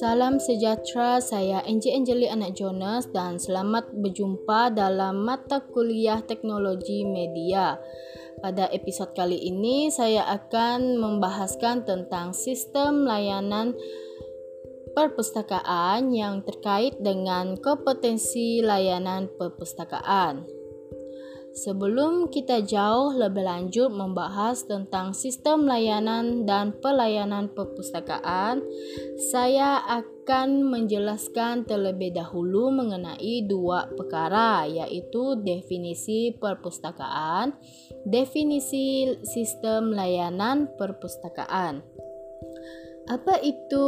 Salam sejahtera, saya Angie Angeli Anak Jonas dan selamat berjumpa dalam mata kuliah teknologi media. Pada episod kali ini saya akan membahaskan tentang sistem layanan perpustakaan yang terkait dengan kompetensi layanan perpustakaan. Sebelum kita jauh lebih lanjut membahas tentang sistem layanan dan pelayanan perpustakaan, saya akan menjelaskan terlebih dahulu mengenai dua perkara yaitu definisi perpustakaan, definisi sistem layanan perpustakaan. Apa itu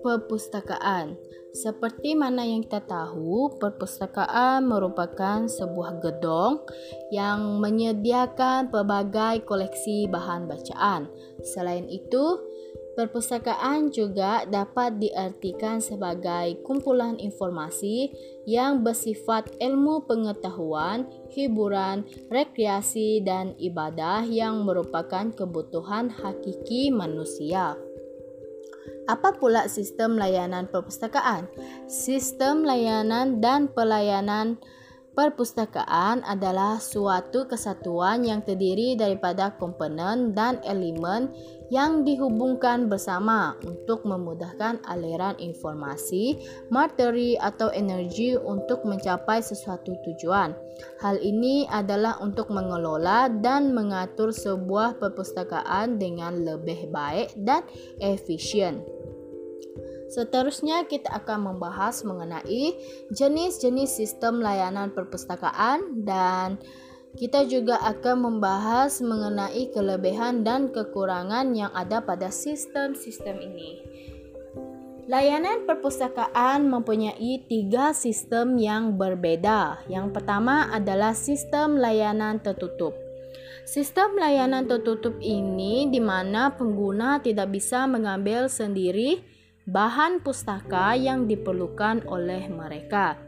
perpustakaan? Seperti mana yang kita tahu, perpustakaan merupakan sebuah gedung yang menyediakan pelbagai koleksi bahan bacaan. Selain itu, perpustakaan juga dapat diartikan sebagai kumpulan informasi yang bersifat ilmu pengetahuan, hiburan, rekreasi, dan ibadah yang merupakan kebutuhan hakiki manusia. Apa pula sistem layanan perpustakaan? Sistem layanan dan pelayanan perpustakaan adalah suatu kesatuan yang terdiri daripada komponen dan elemen yang dihubungkan bersama untuk memudahkan aliran informasi, materi atau energi untuk mencapai sesuatu tujuan. Hal ini adalah untuk mengelola dan mengatur sebuah perpustakaan dengan lebih baik dan efisien. Seterusnya kita akan membahas mengenai jenis-jenis sistem layanan perpustakaan dan kita juga akan membahas mengenai kelebihan dan kekurangan yang ada pada sistem-sistem ini. Layanan perpustakaan mempunyai tiga sistem yang berbeda. Yang pertama adalah sistem layanan tertutup. Sistem layanan tertutup ini di mana pengguna tidak bisa mengambil sendiri bahan pustaka yang diperlukan oleh mereka.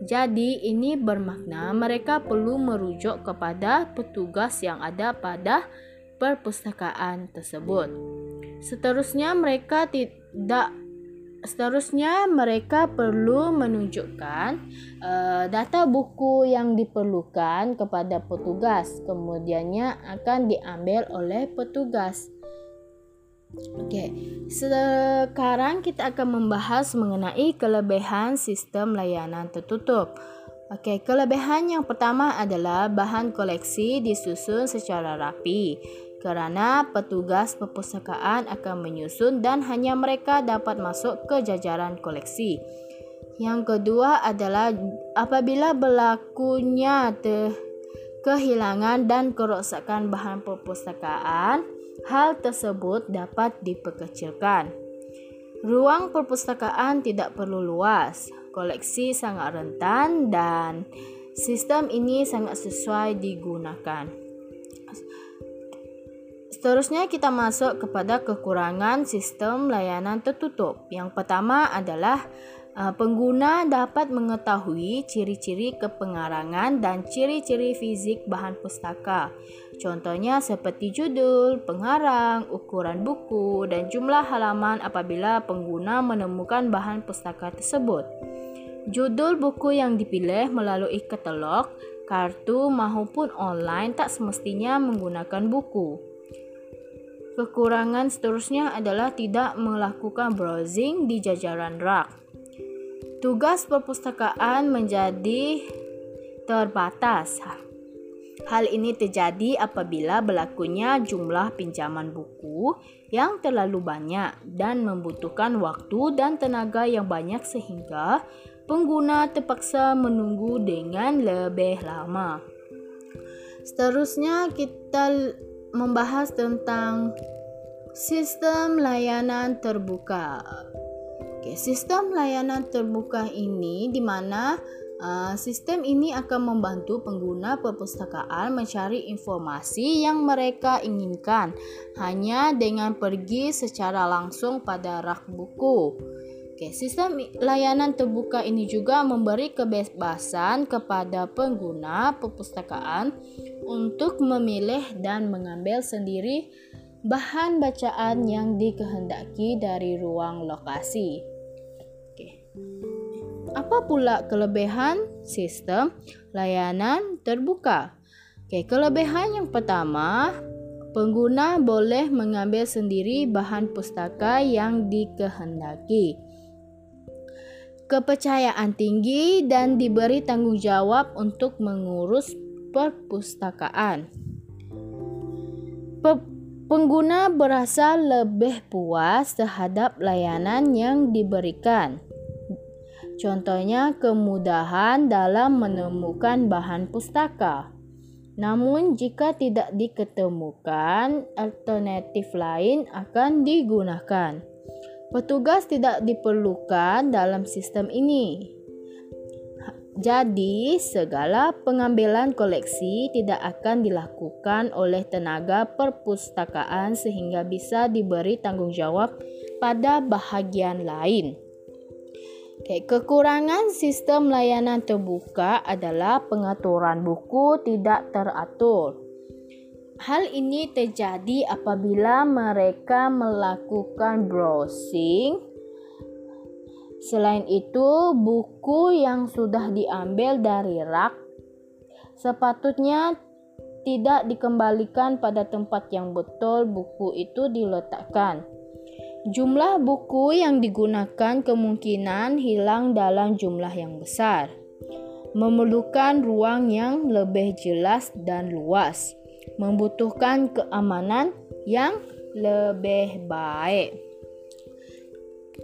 Jadi ini bermakna mereka perlu merujuk kepada petugas yang ada pada perpustakaan tersebut. Seterusnya mereka tidak seterusnya mereka perlu menunjukkan uh, data buku yang diperlukan kepada petugas. Kemudiannya akan diambil oleh petugas. Oke, sekarang kita akan membahas mengenai kelebihan sistem layanan tertutup. Oke, kelebihan yang pertama adalah bahan koleksi disusun secara rapi kerana petugas perpustakaan akan menyusun dan hanya mereka dapat masuk ke jajaran koleksi. Yang kedua adalah apabila berlakunya kehilangan dan kerosakan bahan perpustakaan, hal tersebut dapat diperkecilkan. Ruang perpustakaan tidak perlu luas, koleksi sangat rentan dan sistem ini sangat sesuai digunakan. Seterusnya kita masuk kepada kekurangan sistem layanan tertutup. Yang pertama adalah pengguna dapat mengetahui ciri-ciri kepengarangan dan ciri-ciri fizik bahan pustaka. Contohnya seperti judul, pengarang, ukuran buku, dan jumlah halaman apabila pengguna menemukan bahan pustaka tersebut. Judul buku yang dipilih melalui katalog, kartu maupun online tak semestinya menggunakan buku. Kekurangan seterusnya adalah tidak melakukan browsing di jajaran rak. Tugas perpustakaan menjadi terbatas. Hal ini terjadi apabila berlakunya jumlah pinjaman buku yang terlalu banyak dan membutuhkan waktu dan tenaga yang banyak sehingga pengguna terpaksa menunggu dengan lebih lama. Seterusnya kita membahas tentang sistem layanan terbuka. Oke, sistem layanan terbuka ini di mana Uh, sistem ini akan membantu pengguna perpustakaan mencari informasi yang mereka inginkan hanya dengan pergi secara langsung pada rak buku. Oke, sistem layanan terbuka ini juga memberi kebebasan kepada pengguna perpustakaan untuk memilih dan mengambil sendiri bahan bacaan yang dikehendaki dari ruang lokasi. Oke. Apa pula kelebihan sistem layanan terbuka? Oke, kelebihan yang pertama, pengguna boleh mengambil sendiri bahan pustaka yang dikehendaki kepercayaan tinggi dan diberi tanggung jawab untuk mengurus perpustakaan. Pe pengguna berasa lebih puas terhadap layanan yang diberikan. Contohnya kemudahan dalam menemukan bahan pustaka. Namun jika tidak diketemukan, alternatif lain akan digunakan. Petugas tidak diperlukan dalam sistem ini. Jadi, segala pengambilan koleksi tidak akan dilakukan oleh tenaga perpustakaan sehingga bisa diberi tanggung jawab pada bahagian lain. Oke, kekurangan sistem layanan terbuka adalah pengaturan buku tidak teratur. Hal ini terjadi apabila mereka melakukan browsing. Selain itu, buku yang sudah diambil dari rak sepatutnya tidak dikembalikan pada tempat yang betul buku itu diletakkan. Jumlah buku yang digunakan kemungkinan hilang dalam jumlah yang besar, memerlukan ruang yang lebih jelas dan luas membutuhkan keamanan yang lebih baik.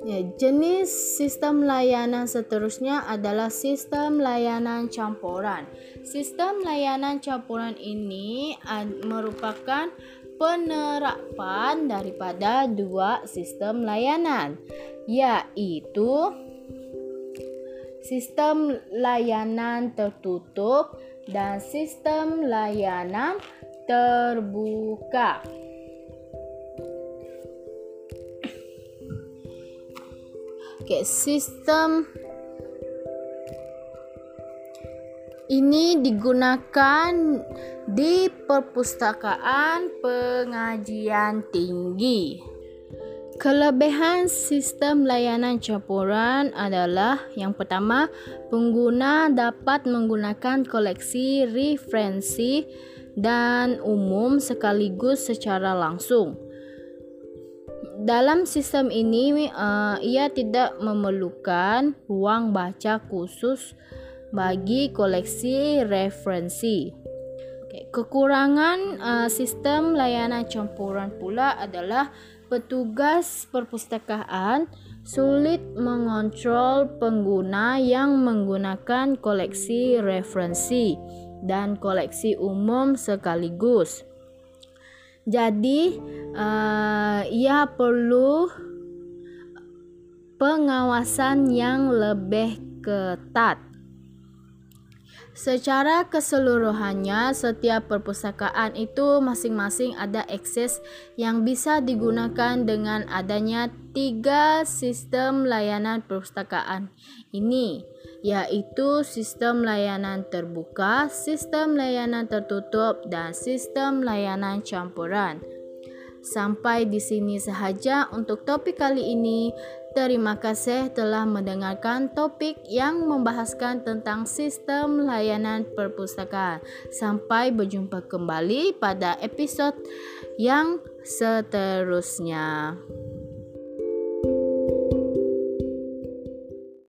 Ya, jenis sistem layanan seterusnya adalah sistem layanan campuran. Sistem layanan campuran ini merupakan penerapan daripada dua sistem layanan, yaitu sistem layanan tertutup dan sistem layanan terbuka. Oke, sistem ini digunakan di perpustakaan pengajian tinggi. Kelebihan sistem layanan campuran adalah yang pertama, pengguna dapat menggunakan koleksi referensi dan umum sekaligus secara langsung. Dalam sistem ini, uh, ia tidak memerlukan ruang baca khusus bagi koleksi referensi. Kekurangan uh, sistem layanan campuran pula adalah petugas perpustakaan sulit mengontrol pengguna yang menggunakan koleksi referensi dan koleksi umum sekaligus. Jadi, uh, ia perlu pengawasan yang lebih ketat. Secara keseluruhannya, setiap perpustakaan itu masing-masing ada akses yang bisa digunakan dengan adanya tiga sistem layanan perpustakaan ini, yaitu sistem layanan terbuka, sistem layanan tertutup, dan sistem layanan campuran. Sampai di sini sahaja untuk topik kali ini. Terima kasih telah mendengarkan topik yang membahaskan tentang sistem layanan perpustakaan. Sampai berjumpa kembali pada episode yang seterusnya.